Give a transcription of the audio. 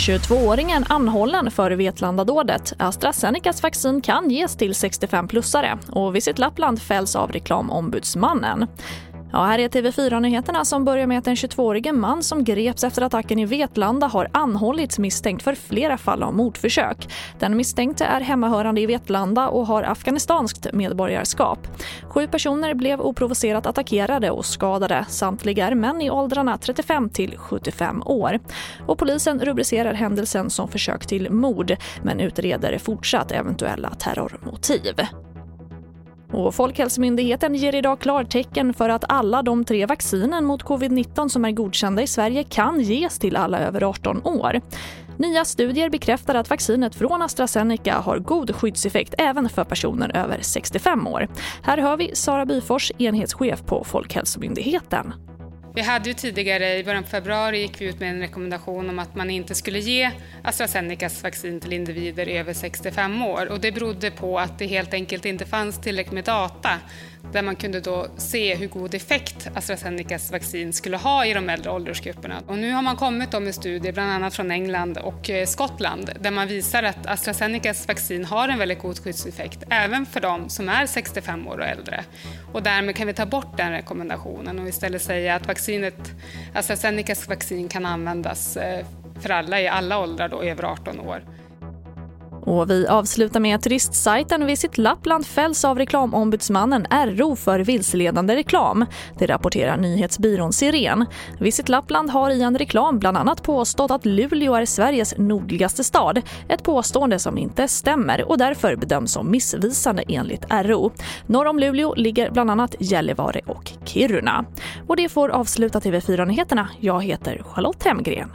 22-åringen anhållen för Vetlandadådet. AstraZenecas vaccin kan ges till 65-plussare och Visit Lappland fälls av reklamombudsmannen. Ja, här är TV4-nyheterna som börjar med att en 22-årig man som greps efter attacken i Vetlanda har anhållits misstänkt för flera fall av mordförsök. Den misstänkte är hemmahörande i Vetlanda och har afghanistanskt medborgarskap. Sju personer blev oprovocerat attackerade och skadade. Samtliga är män i åldrarna 35 till 75 år. Och polisen rubricerar händelsen som försök till mord men utreder fortsatt eventuella terrormotiv. Och Folkhälsomyndigheten ger idag klartecken för att alla de tre vaccinen mot covid-19 som är godkända i Sverige kan ges till alla över 18 år. Nya studier bekräftar att vaccinet från AstraZeneca har god skyddseffekt även för personer över 65 år. Här hör vi Sara Byfors, enhetschef på Folkhälsomyndigheten. Vi hade ju tidigare, i början på februari, gick vi ut med en rekommendation om att man inte skulle ge AstraZenecas vaccin till individer över 65 år. Och det berodde på att det helt enkelt inte fanns tillräckligt med data där man kunde då se hur god effekt AstraZenecas vaccin skulle ha i de äldre åldersgrupperna. Och nu har man kommit med studier, bland annat från England och eh, Skottland, där man visar att AstraZenecas vaccin har en väldigt god skyddseffekt, även för de som är 65 år och äldre. Och därmed kan vi ta bort den rekommendationen och istället säga att vaccinet, AstraZenecas vaccin kan användas eh, för alla i alla åldrar då, över 18 år. Och vi avslutar med att turistsajten Visit Lappland fälls av reklamombudsmannen RO för vilseledande reklam. Det rapporterar nyhetsbyrån Siren. Visit Lappland har i en reklam bland annat påstått att Luleå är Sveriges nordligaste stad. Ett påstående som inte stämmer och därför bedöms som missvisande enligt RO. Norr om Luleå ligger bland annat Gällivare och Kiruna. Och det får avsluta TV4-nyheterna. Jag heter Charlotte Hemgren.